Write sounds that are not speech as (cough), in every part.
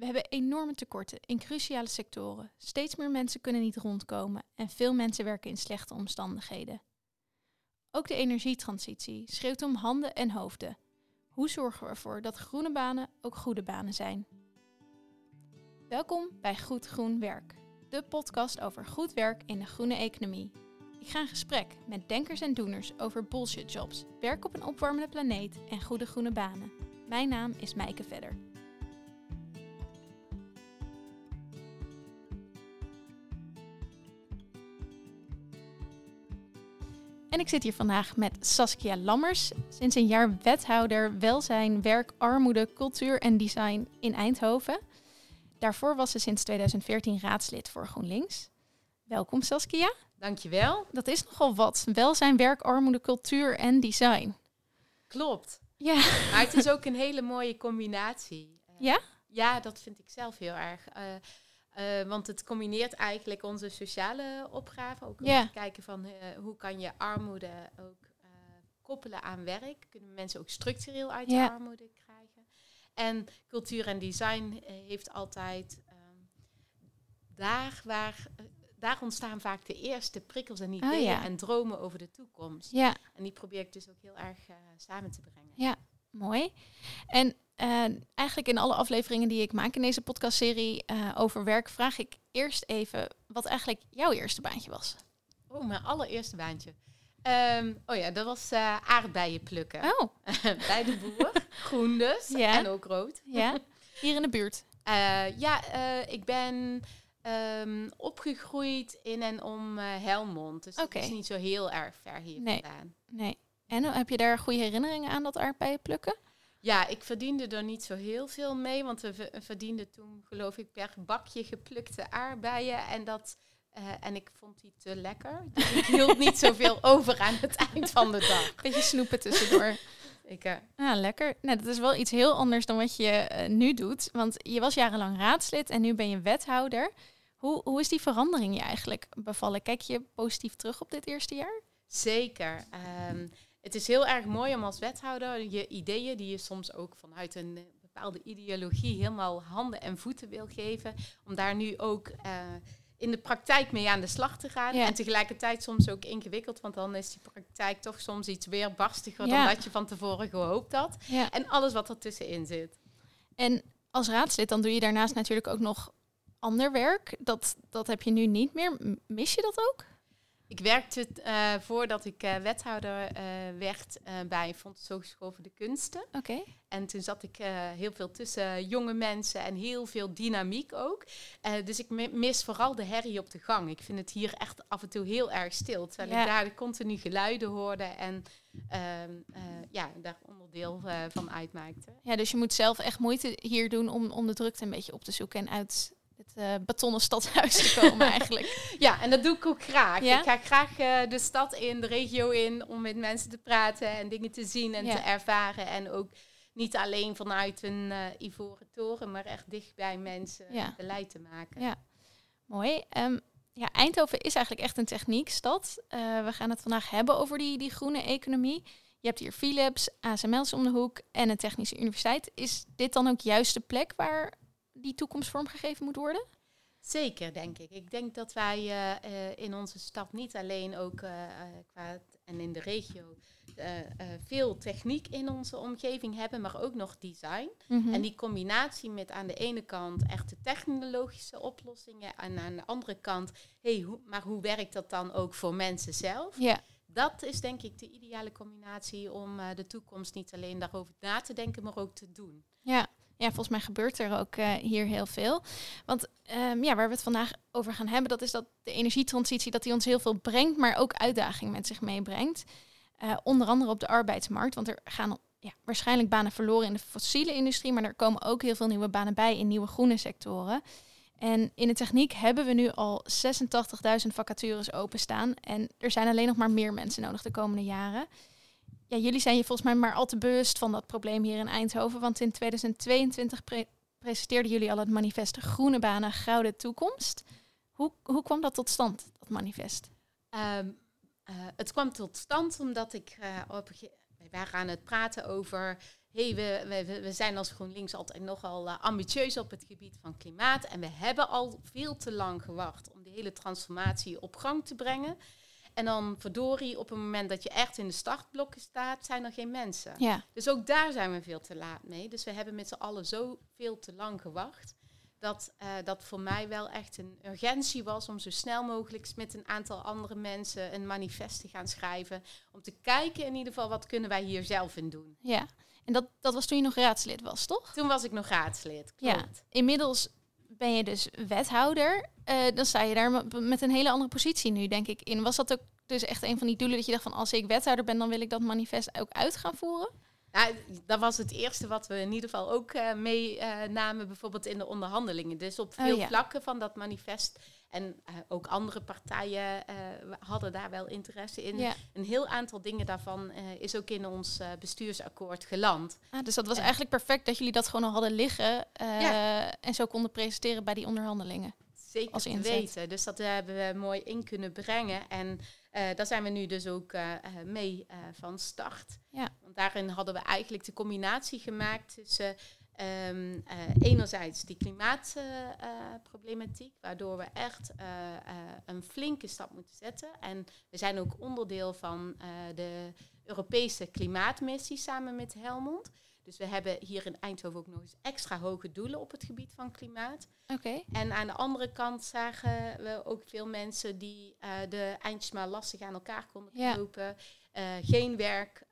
We hebben enorme tekorten in cruciale sectoren. Steeds meer mensen kunnen niet rondkomen en veel mensen werken in slechte omstandigheden. Ook de energietransitie schreeuwt om handen en hoofden. Hoe zorgen we ervoor dat groene banen ook goede banen zijn? Welkom bij Goed Groen Werk, de podcast over goed werk in de groene economie. Ik ga in gesprek met denkers en doeners over bullshit jobs, werk op een opwarmende planeet en goede groene banen. Mijn naam is Mijke Vedder. En ik zit hier vandaag met Saskia Lammers, sinds een jaar wethouder welzijn, werk, armoede, cultuur en design in Eindhoven. Daarvoor was ze sinds 2014 raadslid voor GroenLinks. Welkom Saskia. Dankjewel. Dat is nogal wat. Welzijn, werk, armoede, cultuur en design. Klopt. Ja. Maar het is ook een hele mooie combinatie. Ja? Ja, dat vind ik zelf heel erg. Uh, uh, want het combineert eigenlijk onze sociale opgave. Ook om kijken van uh, hoe kan je armoede ook uh, koppelen aan werk. Kunnen mensen ook structureel uit de armoede krijgen. En cultuur en design eh, heeft altijd ehm, daar waar... eh, daar ontstaan vaak de eerste prikkels en ideeën Oh, ja. en dromen over de toekomst. Ja, En die probeer ik dus ook heel erg eh, samen te brengen. Ja. mooi. En eigenlijk in alle afleveringen die ik maak in deze podcastserie eh, over werk, vraag ik eerst even wat eigenlijk jouw eerste baantje was. Oh, mijn allereerste baantje. Ehm, oh ja, dat was eh, aardbeien plukken. Oh, (laughs) Bij de boer. (laughs) Groen dus. Ja. En ook rood. ja. Hier in de buurt. Eh, ja, ik ben ehm, opgegroeid in en om Helmond. Dus Oké. dat is niet zo heel erg ver hier Nee. vandaan. Nee. En heb je daar goede herinneringen aan dat aardbeien plukken? Ja, ik verdiende er niet zo heel veel mee. Want we ver- verdienden toen, geloof ik, per bakje geplukte aardbeien. En, dat, eh, en ik vond die te lekker. Dus ik hield niet zoveel (laughs) over aan het eind van de dag. Beetje snoepen tussendoor. (laughs) Ik, eh, Ja, lekker. Nou, dat is wel iets heel anders dan wat je eh, nu doet. Want je was jarenlang raadslid en nu ben je wethouder. Hoe, hoe is die verandering je eigenlijk bevallen? Kijk je positief terug op dit eerste jaar? Zeker. Ehm, het is heel erg mooi om als wethouder je ideeën, die je soms ook vanuit een eh, bepaalde ideologie helemaal handen en voeten wil geven, om daar nu ook eh, in de praktijk mee aan de slag te gaan. Ja. En tegelijkertijd soms ook ingewikkeld, want dan is die praktijk toch soms iets weerbarstiger Ja. dan dat je van tevoren gehoopt had. Ja. En alles wat ertussenin zit. En als raadslid dan doe je daarnaast natuurlijk ook nog ander werk. Dat, dat heb je nu niet meer. Mis je dat ook? Ik werkte eh, voordat ik eh, wethouder eh, werd bij Fonds Hogeschool voor de Kunsten. Oké. En toen zat ik heel veel tussen jonge mensen en heel veel dynamiek ook. Dus ik mi- mis vooral de herrie op de gang. Ik vind het hier echt af en toe heel erg stil. Terwijl Ja. ik daar de continu geluiden hoorde en ehm, eh, ja, daar onderdeel van uitmaakte. Ja, dus je moet zelf echt moeite hier doen om, om de drukte een beetje op te zoeken en uit het eh, betonnen stadhuis te komen (laughs) eigenlijk. Ja, en dat doe ik ook graag. Ja? Ik ga graag eh, de stad in, de regio in, om met mensen te praten en dingen te zien en Ja. te ervaren. En ook niet alleen vanuit een eh, ivoren toren, maar echt dicht bij mensen Ja. beleid te maken. Ja. Mooi. Ehm, ja, Eindhoven is eigenlijk echt een techniekstad. We gaan het vandaag hebben over die, die groene economie. Je hebt hier Philips, ASML's om de hoek en een technische universiteit. Is dit dan ook juist de plek waar die toekomst vormgegeven moet worden? Zeker, denk ik. Ik denk dat wij eh, eh, in onze stad niet alleen ook eh, qua en in de regio veel techniek in onze omgeving hebben, maar ook nog design. Mhm. En die combinatie met aan de ene kant echte technologische oplossingen en aan de andere kant, hey, hoe, maar hoe werkt dat dan ook voor mensen zelf? Ja, Dat is denk ik de ideale combinatie om de toekomst niet alleen daarover na te denken, maar ook te doen. ja. Ja, volgens mij gebeurt er ook eh, hier heel veel. Want ehm, ja, waar we het vandaag over gaan hebben, dat is dat de energietransitie, dat die ons heel veel brengt, maar ook uitdagingen met zich meebrengt. Eh, onder andere op de arbeidsmarkt, want er gaan ja, waarschijnlijk banen verloren in de fossiele industrie, maar er komen ook heel veel nieuwe banen bij in nieuwe groene sectoren. En in de techniek hebben we nu al 86.000 vacatures openstaan en er zijn alleen nog maar meer mensen nodig de komende jaren. Ja, jullie zijn je volgens mij maar al te bewust van dat probleem hier in Eindhoven, want in 2022 pre- presenteerden jullie al het manifest Groene Banen, Gouden Toekomst. Hoe, hoe kwam dat tot stand, dat manifest? Ehm, eh, het kwam tot stand omdat ik eh, op wij waren aan het praten over hey, we, we, we zijn als GroenLinks altijd nogal uh, ambitieus op het gebied van klimaat. En we hebben al veel te lang gewacht om die hele transformatie op gang te brengen. En dan verdorie, op het moment dat je echt in de startblokken staat, zijn er geen mensen. Ja. Dus ook daar zijn we veel te laat mee. Dus we hebben met z'n allen zo veel te lang gewacht. Dat uh, dat voor mij wel echt een urgentie was om zo snel mogelijk met een aantal andere mensen een manifest te gaan schrijven. Om te kijken in ieder geval wat kunnen wij hier zelf in doen. Ja, en dat, dat was toen je nog raadslid was, toch? Toen was ik nog raadslid, klopt. Ja, inmiddels ben je dus wethouder. Uh, dan sta je daar met een hele andere positie nu, denk ik, in. Was dat ook dus echt een van die doelen dat je dacht van... als ik wethouder ben, dan wil ik dat manifest ook uit gaan voeren? Nou, dat was het eerste wat we in ieder geval ook uh, meenamen, uh, bijvoorbeeld in de onderhandelingen. Dus op veel oh, ja. vlakken van dat manifest. En uh, ook andere partijen hadden daar wel interesse in. Ja. Een heel aantal dingen daarvan is ook in ons bestuursakkoord geland. Ah, dus dat was eigenlijk perfect dat jullie dat gewoon al hadden liggen ja. en zo konden presenteren bij die onderhandelingen. Zeker als te weten. Dus dat hebben we mooi in kunnen brengen. En uh, daar zijn we nu dus ook uh, mee uh, van start. Ja. Want daarin hadden we eigenlijk de combinatie gemaakt tussen um, enerzijds die klimaatproblematiek, waardoor we echt een flinke stap moeten zetten. En we zijn ook onderdeel van de Europese klimaatmissie samen met Helmond. Dus we hebben hier in Eindhoven ook nog eens extra hoge doelen op het gebied van klimaat. Oké. En aan de andere kant zagen we ook veel mensen die de eindjes maar lastig aan elkaar konden knopen. Ja. Uh, geen werk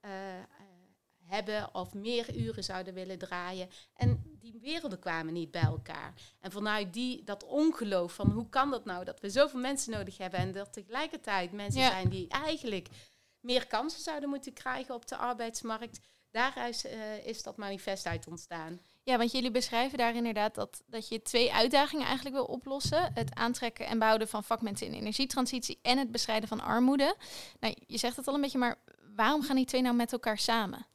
hebben of meer uren zouden willen draaien. En die werelden kwamen niet bij elkaar. En vanuit die, dat ongeloof van hoe kan dat nou dat we zoveel mensen nodig hebben en dat tegelijkertijd mensen ja. zijn die eigenlijk meer kansen zouden moeten krijgen op de arbeidsmarkt daaruit uh, is dat manifest uit ontstaan. Ja, want jullie beschrijven daar inderdaad dat, dat je twee uitdagingen eigenlijk wil oplossen. Het aantrekken en behouden van vakmensen in energietransitie en het bestrijden van armoede. Nou, je zegt het al een beetje, maar waarom gaan die twee nou met elkaar samen?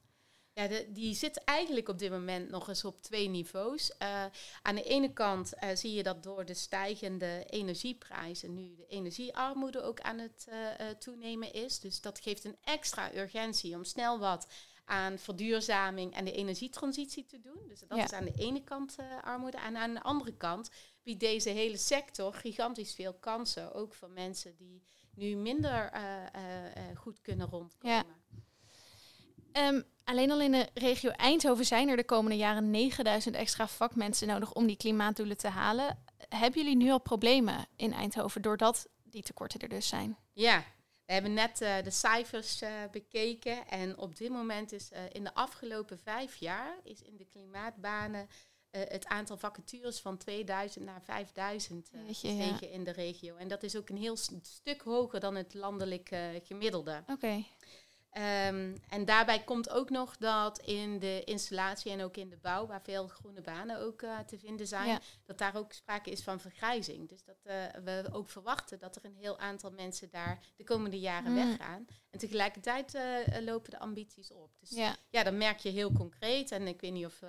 Ja, de, die zit eigenlijk op dit moment nog eens op twee niveaus. Uh, aan de ene kant uh, zie je dat door de stijgende energieprijzen nu de energiearmoede ook aan het uh, toenemen is. Dus dat geeft een extra urgentie om snel wat aan verduurzaming en de energietransitie te doen. Dus dat Ja. is aan de ene kant eh, armoede. En aan de andere kant biedt deze hele sector gigantisch veel kansen. Ook voor mensen die nu minder eh, eh, eh, goed kunnen rondkomen. Ehm, alleen al in de regio Eindhoven zijn er de komende jaren 9000 extra vakmensen nodig om die klimaatdoelen te halen. Hebben jullie nu al problemen in Eindhoven doordat die tekorten er dus zijn? Ja, we hebben net eh, de cijfers eh, bekeken. En op dit moment is eh, in de afgelopen vijf jaar is in de klimaatbanen het aantal vacatures van 2000 naar 5000 eh, Jeetje, gestegen in de regio. En dat is ook een heel stuk hoger dan het landelijke gemiddelde. Oké. Ehm, en daarbij komt ook nog dat in de installatie en ook in de bouw, waar veel groene banen ook eh, te vinden zijn, Ja. dat daar ook sprake is van vergrijzing. Dus dat eh, we ook verwachten dat er een heel aantal mensen daar de komende jaren Mm. weggaan. En tegelijkertijd eh, lopen de ambities op. Dus Ja. ja, dat merk je heel concreet. En ik weet niet of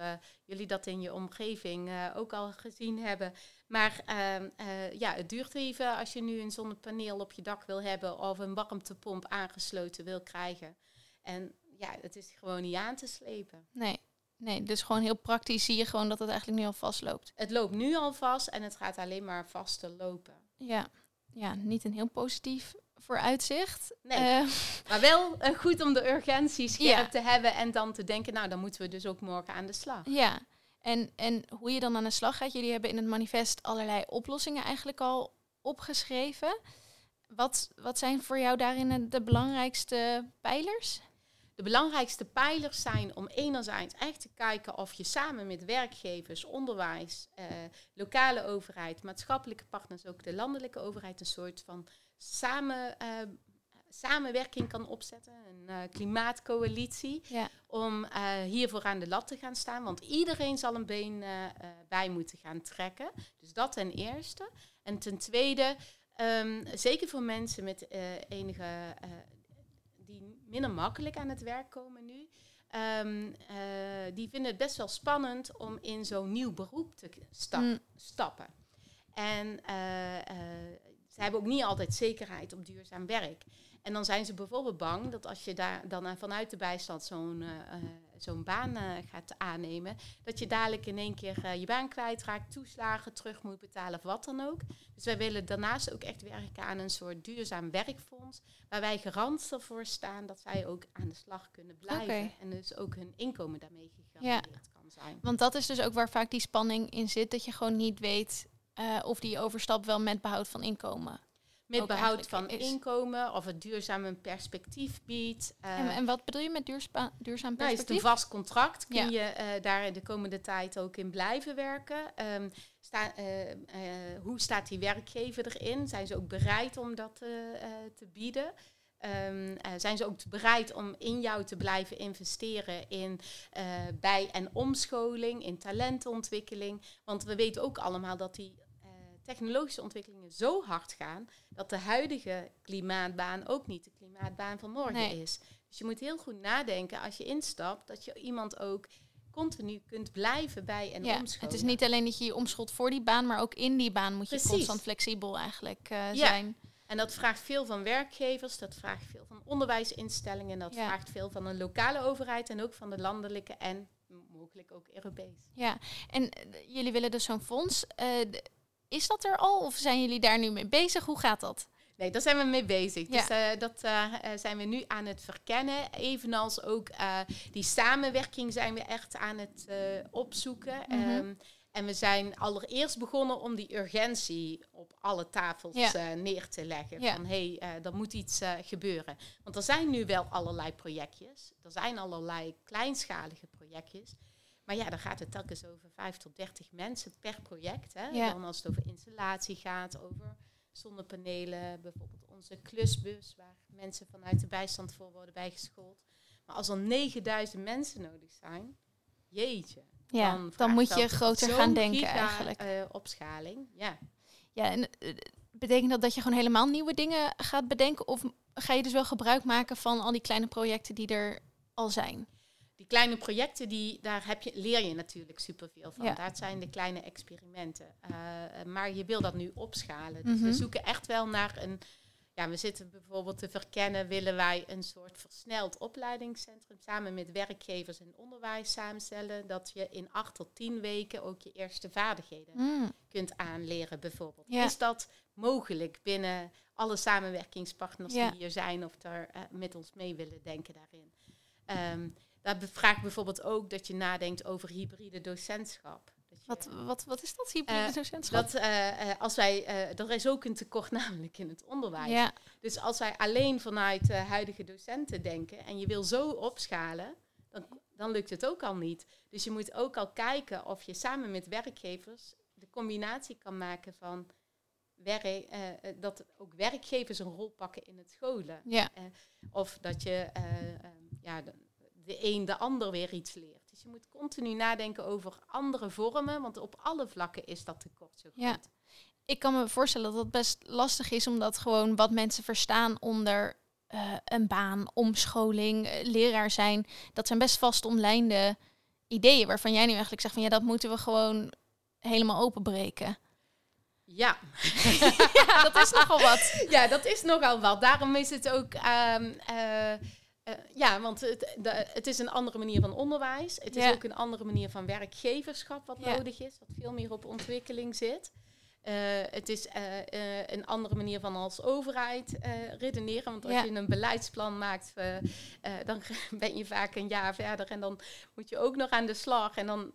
jullie dat in je omgeving ook al gezien hebben. Maar ehm, eh, ja, het duurt even als je nu een zonnepaneel op je dak wil hebben of een warmtepomp aangesloten wil krijgen. En ja, het is gewoon niet aan te slepen. Nee. Nee, dus gewoon heel praktisch zie je gewoon dat het eigenlijk nu al vastloopt. Het loopt nu al vast en het gaat alleen maar vaster lopen. Ja. Ja, niet een heel positief vooruitzicht. Nee. Eh, Maar wel eh, goed om de urgentie scherp Ja. te hebben en dan te denken, nou dan moeten we dus ook morgen aan de slag. ja. En, en hoe je dan aan de slag gaat. Jullie hebben in het manifest allerlei oplossingen eigenlijk al opgeschreven. Wat, wat zijn voor jou daarin de belangrijkste pijlers? De belangrijkste pijlers zijn om enerzijds echt te kijken of je samen met werkgevers, onderwijs, eh, lokale overheid, maatschappelijke partners, ook de landelijke overheid, een soort van samen, eh, samenwerking kan opzetten. Een eh, klimaatcoalitie. Ja. Om eh, hiervoor aan de lat te gaan staan. Want iedereen zal een been eh, bij moeten gaan trekken. Dus dat ten eerste. En ten tweede, ehm, zeker voor mensen met enige die minder makkelijk aan het werk komen nu. ehm, eh, die vinden het best wel spannend om in zo'n nieuw beroep te Mm. stappen. En ze hebben ook niet altijd zekerheid op duurzaam werk. En dan zijn ze bijvoorbeeld bang dat als je daar dan vanuit de bijstand zo'n uh, zo'n baan uh, gaat aannemen, dat je dadelijk in één keer je baan kwijtraakt, toeslagen terug moet betalen of wat dan ook. Dus wij willen daarnaast ook echt werken aan een soort duurzaam werkfonds, waar wij garant ervoor staan dat zij ook aan de slag kunnen blijven. En dus ook hun inkomen daarmee gegarandeerd kan zijn. Want dat is dus ook waar vaak die spanning in zit, dat je gewoon niet weet of die overstap wel met behoud van inkomen met behoud van inkomen of het duurzaam een perspectief biedt. en, eh, en, wat bedoel je met duurzaam perspectief? Nou, is het een vast contract? Kun je uh, daar de komende tijd ook in blijven werken? Um, sta, uh, hoe staat die werkgever erin? Zijn ze ook bereid om dat te bieden? Um, zijn ze ook bereid om in jou te blijven investeren in bij- en omscholing, in talentontwikkeling? Want we weten ook allemaal dat die technologische ontwikkelingen zo hard gaan dat de huidige klimaatbaan ook niet de klimaatbaan van morgen is. Dus je moet heel goed nadenken als je instapt dat je iemand ook continu kunt blijven bij en ja, Het is niet alleen dat je je omscholt voor die baan, maar ook in die baan moet je constant flexibel eigenlijk uh, ja. zijn. En dat vraagt veel van werkgevers, dat vraagt veel van onderwijsinstellingen, dat vraagt veel van een lokale overheid en ook van de landelijke en mogelijk ook Europees. Ja, en uh, jullie willen dus zo'n fonds. Uh, is dat er al of zijn jullie daar nu mee bezig? Hoe gaat dat? Nee, daar zijn we mee bezig. Dus uh, dat uh, zijn we nu aan het verkennen. Evenals ook uh, die samenwerking zijn we echt aan het opzoeken. Mm um, en we zijn allereerst begonnen om die urgentie op alle tafels ja. neer te leggen. Ja. Van hé, hey, er moet iets gebeuren. Want er zijn nu wel allerlei projectjes. Er zijn allerlei kleinschalige projectjes. Maar ja, dan gaat het telkens over 5 tot 30 mensen per project. Hè? Ja. Dan als het over installatie gaat, over zonnepanelen, bijvoorbeeld onze klusbus, waar mensen vanuit de bijstand voor worden bijgeschoold. Maar als er 9000 mensen nodig zijn, jeetje. Ja, dan, dan moet je groter gaan denken eigenlijk. Uh, opschaling, ja. Ja, en uh, betekent dat dat je gewoon helemaal nieuwe dingen gaat bedenken? Of ga je dus wel gebruik maken van al die kleine projecten die er al zijn? Die kleine projecten, die, daar heb je, leer je natuurlijk superveel van. Ja. Dat zijn de kleine experimenten. Uh, maar je wil dat nu opschalen. Dus we mhm. zoeken echt wel naar een... Ja, we zitten bijvoorbeeld te verkennen, willen wij een soort versneld opleidingscentrum samen met werkgevers en onderwijs samenstellen, dat je in acht tot tien weken ook je eerste vaardigheden mm. kunt aanleren bijvoorbeeld. Is dat mogelijk binnen alle samenwerkingspartners die hier zijn of er uh, met ons mee willen denken daarin? Um, dat vraagt bijvoorbeeld ook dat je nadenkt over hybride docentschap. wat, wat, wat is dat, hybride uh, docentschap? Dat, uh, als wij, er is ook een tekort (laughs) namelijk in het onderwijs. Ja. Dus als wij alleen vanuit huidige docenten denken en je wil zo opschalen, dan, dan lukt het ook al niet. Dus je moet ook al kijken of je samen met werkgevers de combinatie kan maken van werk, dat ook werkgevers een rol pakken in het scholen. Ja. of dat je ja, de een de ander weer iets leert. Dus je moet continu nadenken over andere vormen, want op alle vlakken is dat tekort zo groot. Ja. Ik kan me voorstellen dat het best lastig is, omdat gewoon wat mensen verstaan onder uh, een baan, omscholing, uh, leraar zijn, dat zijn best vast omlijnde ideeën waarvan jij nu eigenlijk zegt van ja, dat moeten we gewoon helemaal openbreken. Ja. (laughs) ja, dat is nogal wat. Ja, dat is nogal wat. Daarom is het ook. Um, uh, uh, ja, want het, de, het is een andere manier van onderwijs. Het is ook een andere manier van werkgeverschap wat nodig is, wat veel meer op ontwikkeling zit. Uh, het is uh, een andere manier van als overheid redeneren. Want als je een beleidsplan maakt, dan (laughs) ben je vaak een jaar verder en dan moet je ook nog aan de slag. En dan,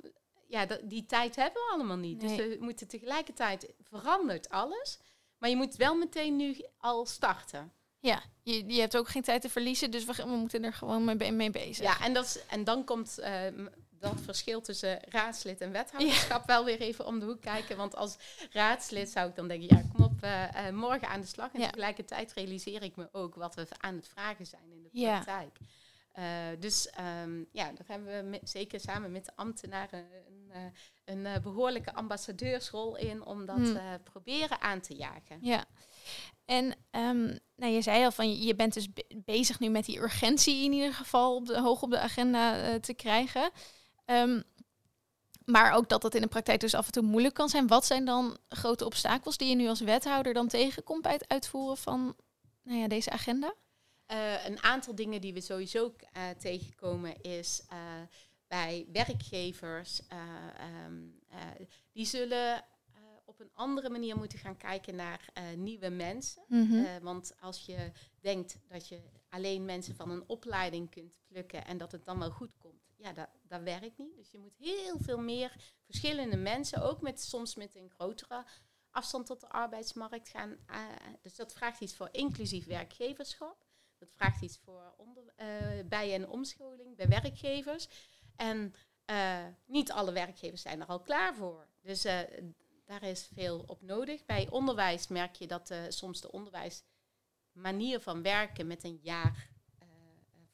ja, die tijd hebben we allemaal niet. Dus we moeten tegelijkertijd verandert alles. Maar je moet wel meteen nu al starten. Ja, je, je hebt ook geen tijd te verliezen, dus we, we moeten er gewoon mee, mee bezig. Ja, en, dat, en dan komt uh, dat verschil tussen raadslid en wethouderschap wel weer even om de hoek kijken. Want als raadslid zou ik dan denken, ja, kom op, uh, uh, morgen aan de slag. En tegelijkertijd realiseer ik me ook wat we aan het vragen zijn in de praktijk. Ja. dus um, ja, daar hebben we zeker samen met de ambtenaren een, een behoorlijke ambassadeursrol in om dat hmm. proberen aan te jagen. Ja, en um, nou, je zei al van je bent dus bezig nu met die urgentie in ieder geval hoog op de agenda uh, te krijgen. Um, Maar ook dat dat in de praktijk dus af en toe moeilijk kan zijn. Wat zijn dan grote obstakels die je nu als wethouder dan tegenkomt bij het uitvoeren van nou ja, deze agenda? Uh, een aantal dingen die we sowieso uh, tegenkomen is bij werkgevers. Um, die zullen op een andere manier moeten gaan kijken naar nieuwe mensen. Mm -hmm. want als je denkt dat je alleen mensen van een opleiding kunt plukken en dat het dan wel goed komt, ja, dat, dat werkt niet. Dus je moet heel veel meer verschillende mensen, ook met, soms met een grotere afstand tot de arbeidsmarkt gaan. dus dat vraagt iets voor inclusief werkgeverschap. Dat vraagt iets voor onder, bij- en omscholing bij werkgevers. En uh, niet alle werkgevers zijn er al klaar voor. Dus uh, daar is veel op nodig. Bij onderwijs merk je dat soms de onderwijsmanier van werken met een jaar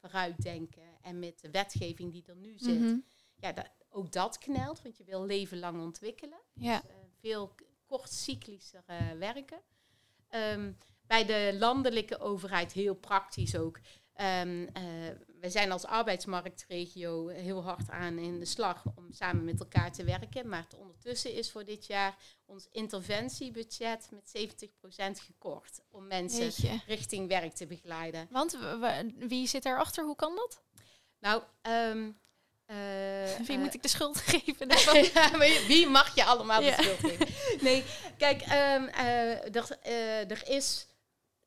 vooruitdenken en met de wetgeving die er nu zit, mm -hmm. ja, dat, ook dat knelt, want je wil leven lang ontwikkelen. Ja. Dus, veel kortcyclischer werken. Um, bij de landelijke overheid heel praktisch ook. Um, uh, we zijn als arbeidsmarktregio heel hard aan in de slag om samen met elkaar te werken. Maar ondertussen is voor dit jaar ons interventiebudget met 70% gekort. Om mensen Jeetje. richting werk te begeleiden. Want wie zit erachter? Hoe kan dat? Nou, um, uh, wie uh, moet ik de schuld geven? (laughs) ja, wie mag je allemaal de schuld geven? Nee, kijk, um, er, er is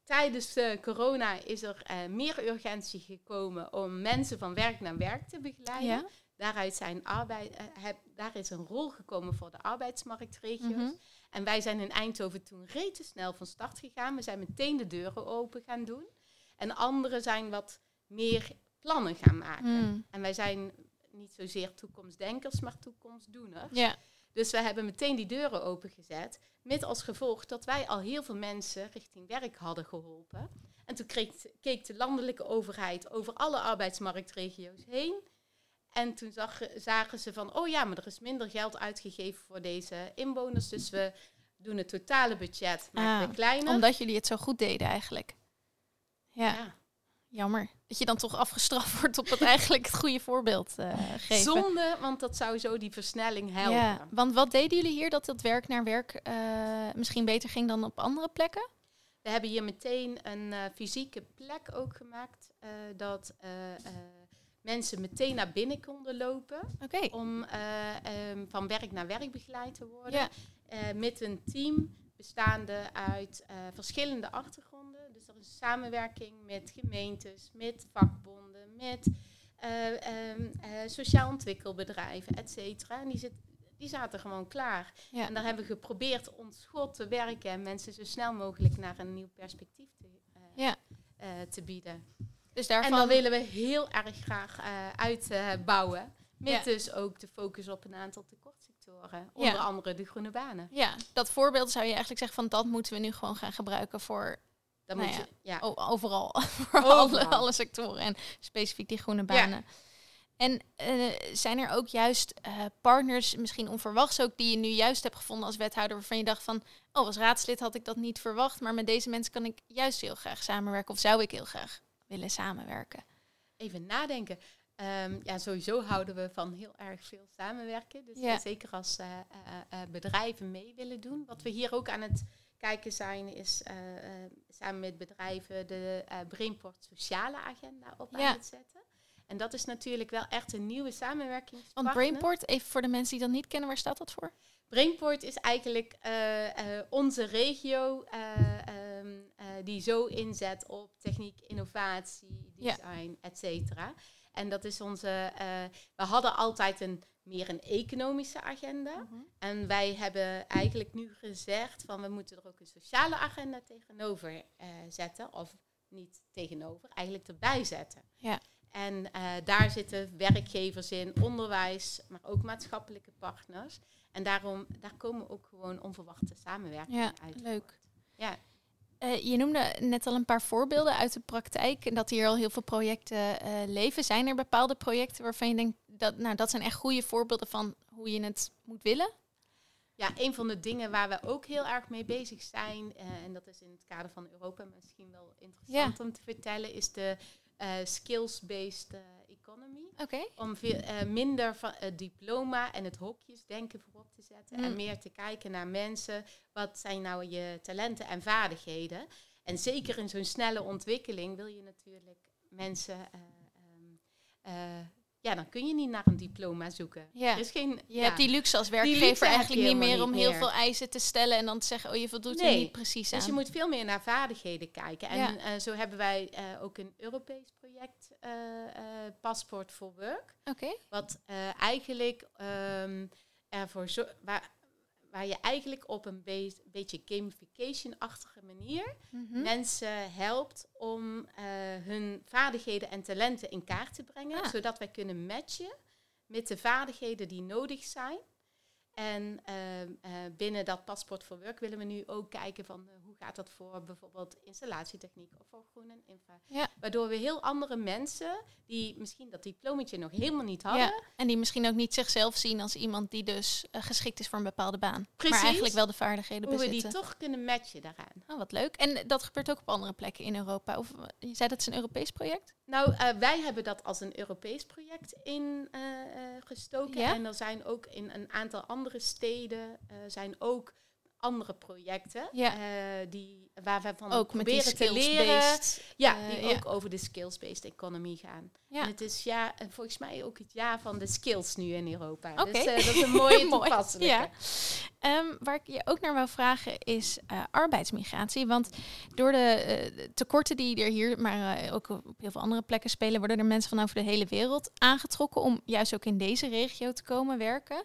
tijdens de corona is er uh, meer urgentie gekomen om mensen van werk naar werk te begeleiden. Ja. Daaruit zijn arbeid, uh, heb, daar is een rol gekomen voor de arbeidsmarktregio's. Mm -hmm. En wij zijn in Eindhoven toen rete snel van start gegaan. We zijn meteen de deuren open gaan doen. En anderen zijn wat meer plannen gaan maken. Mm. En wij zijn niet zozeer toekomstdenkers, maar toekomstdoeners. Ja. Dus we hebben meteen die deuren opengezet. Met als gevolg dat wij al heel veel mensen richting werk hadden geholpen. En toen kreeg, keek de landelijke overheid over alle arbeidsmarktregio's heen. En toen zag, zagen ze van, oh ja, maar er is minder geld uitgegeven voor deze inwoners. Dus we doen het totale budget maar ah, kleiner. Omdat jullie het zo goed deden eigenlijk. ja. ja. Jammer. Dat je dan toch afgestraft (laughs) wordt op het eigenlijk het goede voorbeeld uh, geven. Zonde, want dat zou zo die versnelling helpen. Ja, want wat deden jullie hier dat dat werk naar werk uh, misschien beter ging dan op andere plekken? We hebben hier meteen een uh, fysieke plek ook gemaakt. dat mensen meteen naar binnen konden lopen. Okay. Om um, van werk naar werk begeleid te worden. Ja. met een team bestaande uit verschillende achtergronden er is samenwerking met gemeentes, met vakbonden, met uh, um, uh, sociaal ontwikkelbedrijven, et cetera. En die, zit, die zaten gewoon klaar. Ja. En daar hebben we geprobeerd ons goed te werken en mensen zo snel mogelijk naar een nieuw perspectief te, ja. te bieden. Dus daarvan... En dan willen we heel erg graag uitbouwen. met dus ook de focus op een aantal tekortsectoren. Onder andere de groene banen. Ja, dat voorbeeld zou je eigenlijk zeggen van dat moeten we nu gewoon gaan gebruiken voor dan nou moet ja, je, ja. overal, (laughs) voor alle, alle, sectoren en specifiek die groene banen. En uh, zijn er ook juist uh, partners, misschien onverwachts ook, die je nu juist hebt gevonden als wethouder, waarvan je dacht van, oh, als raadslid had ik dat niet verwacht, maar met deze mensen kan ik juist heel graag samenwerken of zou ik heel graag willen samenwerken? Even nadenken. Um, ja, sowieso houden we van heel erg veel samenwerken. Dus ja. zeker als uh, bedrijven mee willen doen. Wat we hier ook aan het kijken zijn, is uh, uh, samen met bedrijven de uh, Brainport sociale agenda op aan het zetten. En dat is natuurlijk wel echt een nieuwe samenwerking. Want Brainport, even voor de mensen die dat niet kennen, waar staat dat voor? Brainport is eigenlijk onze regio um, die zo inzet op techniek, innovatie, design, ja. et cetera. En dat is onze. we hadden altijd een meer een economische agenda. Mm -hmm. En wij hebben eigenlijk nu gezegd van we moeten er ook een sociale agenda tegenover uh, zetten. Of niet tegenover, eigenlijk erbij zetten. Ja. En uh, daar zitten werkgevers in, onderwijs, maar ook maatschappelijke partners. En daarom, daar komen ook gewoon onverwachte samenwerkingen ja, uit. Leuk. Ja. Uh, je noemde net al een paar voorbeelden uit de praktijk en dat hier al heel veel projecten uh, leven. Zijn er bepaalde projecten waarvan je denkt dat, nou, dat zijn echt goede voorbeelden van hoe je het moet willen? Ja, een van de dingen waar we ook heel erg mee bezig zijn, uh, en dat is in het kader van Europa misschien wel interessant ja. om te vertellen, is de skills-based economy. Om veel, eh, minder van het diploma en het hokjesdenken voorop te zetten. En Mm. meer te kijken naar mensen. Wat zijn nou je talenten en vaardigheden? En zeker in zo'n snelle ontwikkeling wil je natuurlijk mensen. eh, ehm, eh, ja, dan kun je niet naar een diploma zoeken. Ja. Er is geen, Je ja. hebt die luxe als werkgever eigenlijk niet meer om niet heel meer. veel eisen te stellen en dan te zeggen, oh je voldoet er Nee. niet precies aan. Dus je moet veel meer naar vaardigheden kijken. En Ja. eh, zo hebben wij eh, ook een Europees project, eh, Passport for Work. Oké. Wat eigenlijk ehm, ervoor zo waar, waar je eigenlijk op een be- beetje gamification-achtige manier Mhm. mensen helpt om eh, hun vaardigheden en talenten in kaart te brengen. Ah. Zodat wij kunnen matchen met de vaardigheden die nodig zijn. En ehm, eh, binnen dat paspoort voor werk willen we nu ook kijken van eh, gaat dat voor bijvoorbeeld installatietechniek of voor groen en infra. Ja. Waardoor we heel andere mensen die misschien dat diplomaatje nog helemaal niet hadden, Ja, en die misschien ook niet zichzelf zien als iemand die dus eh, geschikt is voor een bepaalde baan. Precies. Maar eigenlijk wel de vaardigheden hoe we bezitten. die toch kunnen matchen daaraan. Oh, wat leuk. En dat gebeurt ook op andere plekken in Europa. Of eh, je zei dat het een Europees project? Nou, eh, wij hebben dat als een Europees project ingestoken. Ja? En er zijn ook in een aantal andere steden zijn ook andere projecten Ja. eh, die, waar we van ook met die proberen te leren. Ja, eh, die ook over de skills-based economy gaan. Ja. En het is ja, en volgens mij ook het jaar van de skills nu in Europa. Oké. Dus eh, dat is een mooie (laughs) Mooi, toepasselijke. ja. Ehm, waar ik je ook naar wil vragen is arbeidsmigratie. Want door de tekorten die er hier, maar ook op heel veel andere plekken spelen, worden er mensen van over de hele wereld aangetrokken om juist ook in deze regio te komen werken.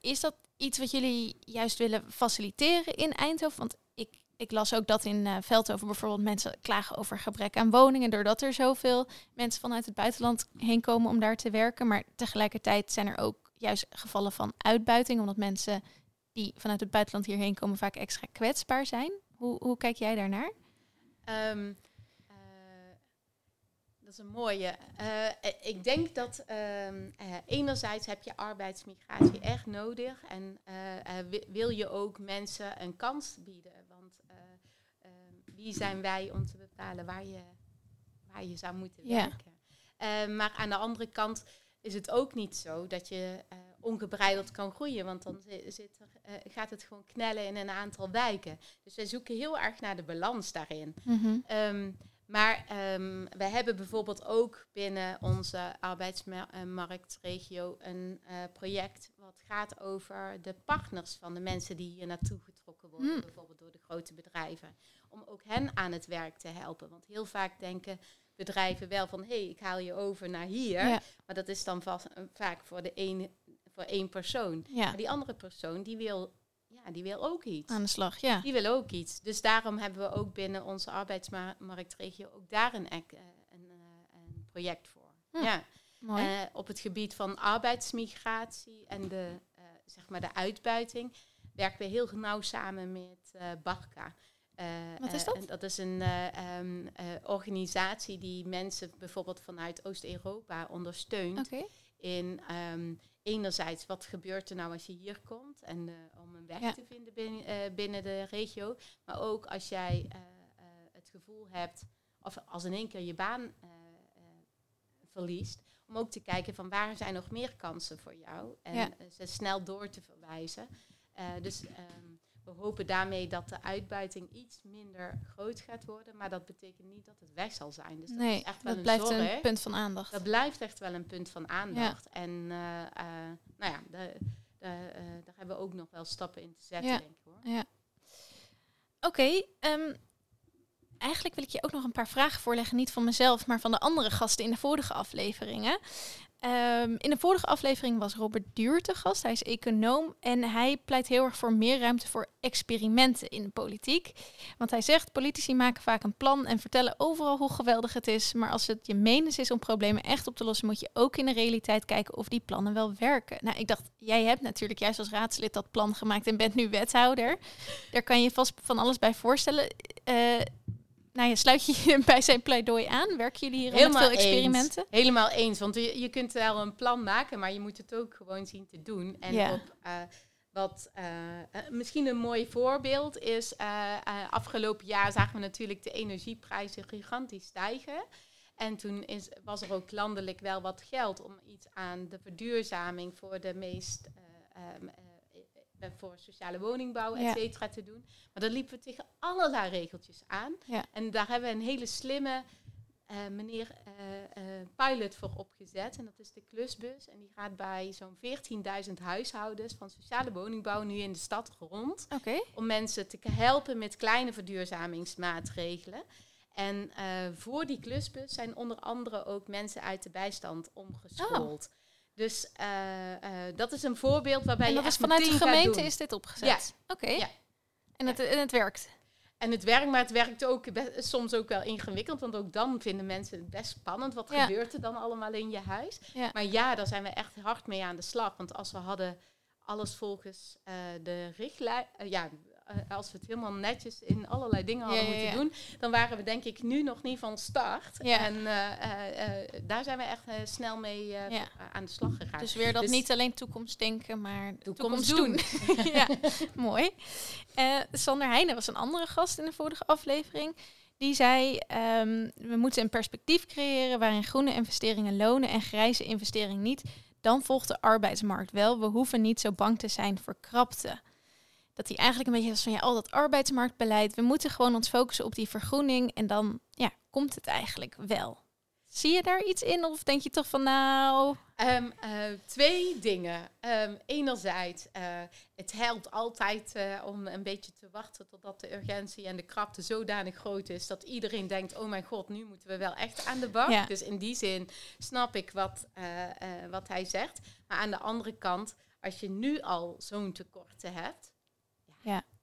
Is dat iets wat jullie juist willen faciliteren in Eindhoven? Want ik, ik las ook dat in eh, Veldhoven bijvoorbeeld mensen klagen over gebrek aan woningen, doordat er zoveel mensen vanuit het buitenland heen komen om daar te werken. Maar tegelijkertijd zijn er ook juist gevallen van uitbuiting, omdat mensen die vanuit het buitenland hierheen komen vaak extra kwetsbaar zijn. Hoe, hoe kijk jij daarnaar? Ehm, eh, dat is een mooie. Eh, eh, ik denk dat ehm, eh, enerzijds heb je arbeidsmigratie echt nodig en wi- wil je ook mensen een kans bieden. Want eh, ehm, wie zijn wij om te bepalen waar je, waar je zou moeten werken? Maar aan de andere kant is het ook niet zo dat je ongebreideld kan groeien. Want dan zi- zit er, gaat het gewoon knellen in een aantal wijken. Dus wij zoeken heel erg naar de balans daarin. Ehm, maar ehm, we hebben bijvoorbeeld ook binnen onze arbeidsmarktregio een eh, project wat gaat over de partners van de mensen die hier naartoe getrokken worden, Hmm. bijvoorbeeld door de grote bedrijven. Om ook hen aan het werk te helpen. Want heel vaak denken bedrijven wel van hé, hey, ik haal je over naar hier. Ja, Maar dat is dan vast, eh, vaak voor, de ene, voor één persoon. ja, Maar die andere persoon die wil, die wil ook iets. aan de slag, ja. Die willen ook iets. Dus daarom hebben we ook binnen onze arbeidsmarktregio ook daar een, eh, een, eh, een project voor. Hm, Ja. Mooi. Eh, op het gebied van arbeidsmigratie en de, zeg maar de uitbuiting werken we heel nauw samen met eh Barca. Wat is dat? dat is een eh, ehm, eh, organisatie die mensen bijvoorbeeld vanuit Oost-Europa ondersteunt in ehm, enerzijds wat gebeurt er nou als je hier komt en eh, om een weg Ja. te vinden binnen, eh, binnen de regio, maar ook als jij eh, het gevoel hebt of als in één keer je baan verliest, om ook te kijken van waar zijn nog meer kansen voor jou en Ja. ze snel door te verwijzen. Dus ehm, we hopen daarmee dat de uitbuiting iets minder groot gaat worden, maar dat betekent niet dat het weg zal zijn. Dus dat is echt wel dat blijft zorg. een punt van aandacht. Dat blijft echt wel een punt van aandacht. En eh, eh, nou ja, de, de, eh, daar hebben we ook nog wel stappen in te zetten, Ja. denk ik hoor. Oké, ehm, eigenlijk wil ik je ook nog een paar vragen voorleggen. Niet van mezelf, maar van de andere gasten in de vorige afleveringen. Ehm, in de vorige aflevering was Robert Duur te gast. Hij is econoom en hij pleit heel erg voor meer ruimte voor experimenten in de politiek. Want hij zegt, politici maken vaak een plan en vertellen overal hoe geweldig het is. Maar als het je menens is om problemen echt op te lossen, moet je ook in de realiteit kijken of die plannen wel werken. Nou, ik dacht, jij hebt natuurlijk juist als raadslid dat plan gemaakt en bent nu wethouder. Daar kan je vast van alles bij voorstellen. Eh nou ja, sluit je je (laughs) bij zijn pleidooi aan? Werken jullie hier met veel experimenten? Eens. Helemaal eens. Want je, je kunt wel een plan maken, maar je moet het ook gewoon zien te doen. En Ja. op eh, wat eh, eh, misschien een mooi voorbeeld is, afgelopen jaar zagen we natuurlijk de energieprijzen gigantisch stijgen. En toen is, was er ook landelijk wel wat geld om iets aan de verduurzaming voor de meest uh, voor sociale woningbouw, et cetera, te doen. Maar dan liepen we tegen allerlei regeltjes aan. Ja. En daar hebben we een hele slimme uh, meneer pilot voor opgezet. En dat is de klusbus. En die gaat bij zo'n 14.000 huishoudens van sociale woningbouw nu in de stad rond. Okay. Om mensen te helpen met kleine verduurzamingsmaatregelen. En voor die klusbus zijn onder andere ook mensen uit de bijstand omgeschoold. Oh. Dus uh, uh, dat is een voorbeeld waarbij en je dat echt is vanuit de gemeente is dit opgezet? Ja. Oké. Ja. En, het, en het werkt? En het werkt, maar het werkt ook soms ook wel ingewikkeld. Want ook dan vinden mensen het best spannend. Wat Ja. gebeurt er dan allemaal in je huis? Ja. Maar ja, daar zijn we echt hard mee aan de slag. Want als we hadden alles volgens eh, de richtlijn... eh, ja, eh, als we het helemaal netjes in allerlei dingen hadden Ja, moeten ja. doen... dan waren we denk ik nu nog niet van start. En eh, eh, eh, daar zijn we echt eh, snel mee eh, aan de slag gegaan. Dus weer dat Dus- niet alleen toekomstdenken, maar Toekomst toekomst doen. (laughs) ja, mooi. Eh, Sander Heijnen was een andere gast in de vorige aflevering. Die zei, ehm, we moeten een perspectief creëren waarin groene investeringen lonen en grijze investeringen niet. Dan volgt de arbeidsmarkt wel. We hoeven niet zo bang te zijn voor krapte. Dat hij eigenlijk een beetje was van ja, al dat arbeidsmarktbeleid. We moeten gewoon ons focussen op die vergroening en dan ja, komt het eigenlijk wel. Zie je daar iets in of denk je toch van nou, Ehm, eh, twee dingen. Ehm, enerzijds, eh, het helpt altijd eh, om een beetje te wachten totdat de urgentie en de krapte zodanig groot is dat iedereen denkt, oh mijn god, nu moeten we wel echt aan de bak. Ja. Dus in die zin snap ik wat, wat hij zegt. Maar aan de andere kant, als je nu al zo'n tekorten hebt.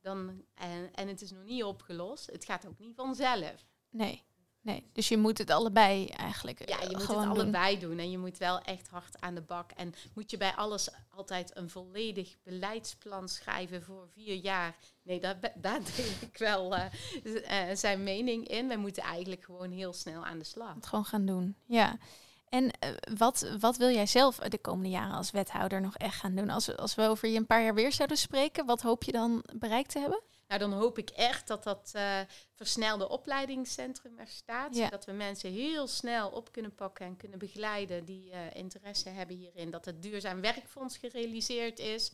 Dan, en, en het is nog niet opgelost, het gaat ook niet vanzelf. nee. Nee, dus je moet het allebei eigenlijk Ja, je eh, moet het allebei doen. En je moet wel echt hard aan de bak. En moet je bij alles altijd een volledig beleidsplan schrijven voor vier jaar. Nee, daar, daar (laughs) deel ik wel eh, eh, zijn mening in. We moeten eigenlijk gewoon heel snel aan de slag. Het gewoon gaan doen. Ja. En eh, wat, wat wil jij zelf de komende jaren als wethouder nog echt gaan doen? Als we, als we over je een paar jaar weer zouden spreken, wat hoop je dan bereikt te hebben? Nou, dan hoop ik echt dat dat eh, versnelde opleidingscentrum er staat. Ja. Zodat we mensen heel snel op kunnen pakken en kunnen begeleiden die eh, interesse hebben hierin. Dat het duurzaam werkfonds gerealiseerd is.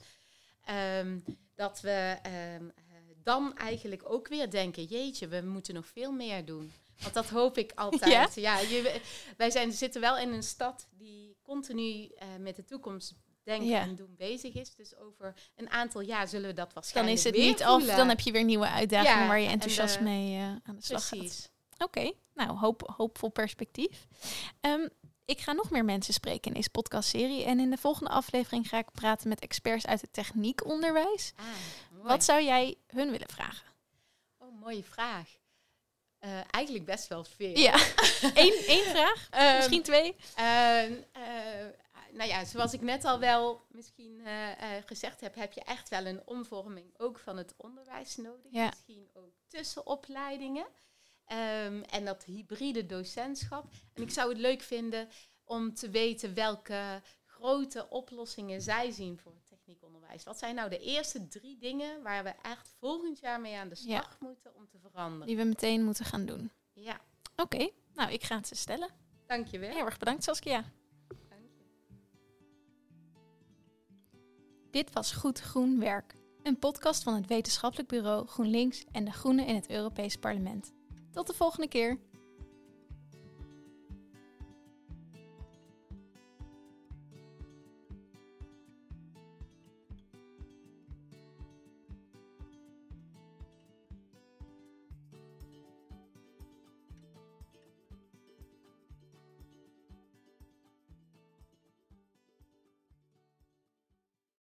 Ehm, dat we ehm, eh, dan eigenlijk ook weer denken, jeetje, we moeten nog veel meer doen. Want dat hoop ik (laughs) altijd. Ja? je, wij zijn, zitten wel in een stad die continu eh, met de toekomst denken Ja. en doen bezig is. Dus over een aantal jaar zullen we dat Dan waarschijnlijk is het niet af, dan heb je weer nieuwe uitdagingen Ja, waar je en enthousiast de- mee eh, aan de slag gaat. Precies. Oké, nou hoop, hoopvol perspectief. Ehm, ik ga nog meer mensen spreken in deze podcastserie. En in de volgende aflevering ga ik praten met experts uit het techniekonderwijs. Ah. Wat zou jij hun willen vragen? Oh, mooie vraag. Eh, eigenlijk best wel veel. Ja, (laughs) Eén, één vraag, Ehm, misschien twee. eh, eh, nou ja, zoals ik net al wel misschien eh, gezegd heb, heb je echt wel een omvorming ook van het onderwijs nodig. Ja. Misschien ook tussen opleidingen. Ehm, en dat hybride docentschap. En ik zou het leuk vinden om te weten welke grote oplossingen zij zien voor techniekonderwijs. Wat zijn nou de eerste drie dingen waar we echt volgend jaar mee aan de Ja. slag moeten om te veranderen? Die we meteen moeten gaan doen. Ja, Oké, nou ik ga het ze stellen. dankjewel. Heel erg bedankt Saskia. Dank je. Dit was Goed Groen Werk. Een podcast van het wetenschappelijk bureau GroenLinks en de Groenen in het Europees Parlement. Tot de volgende keer.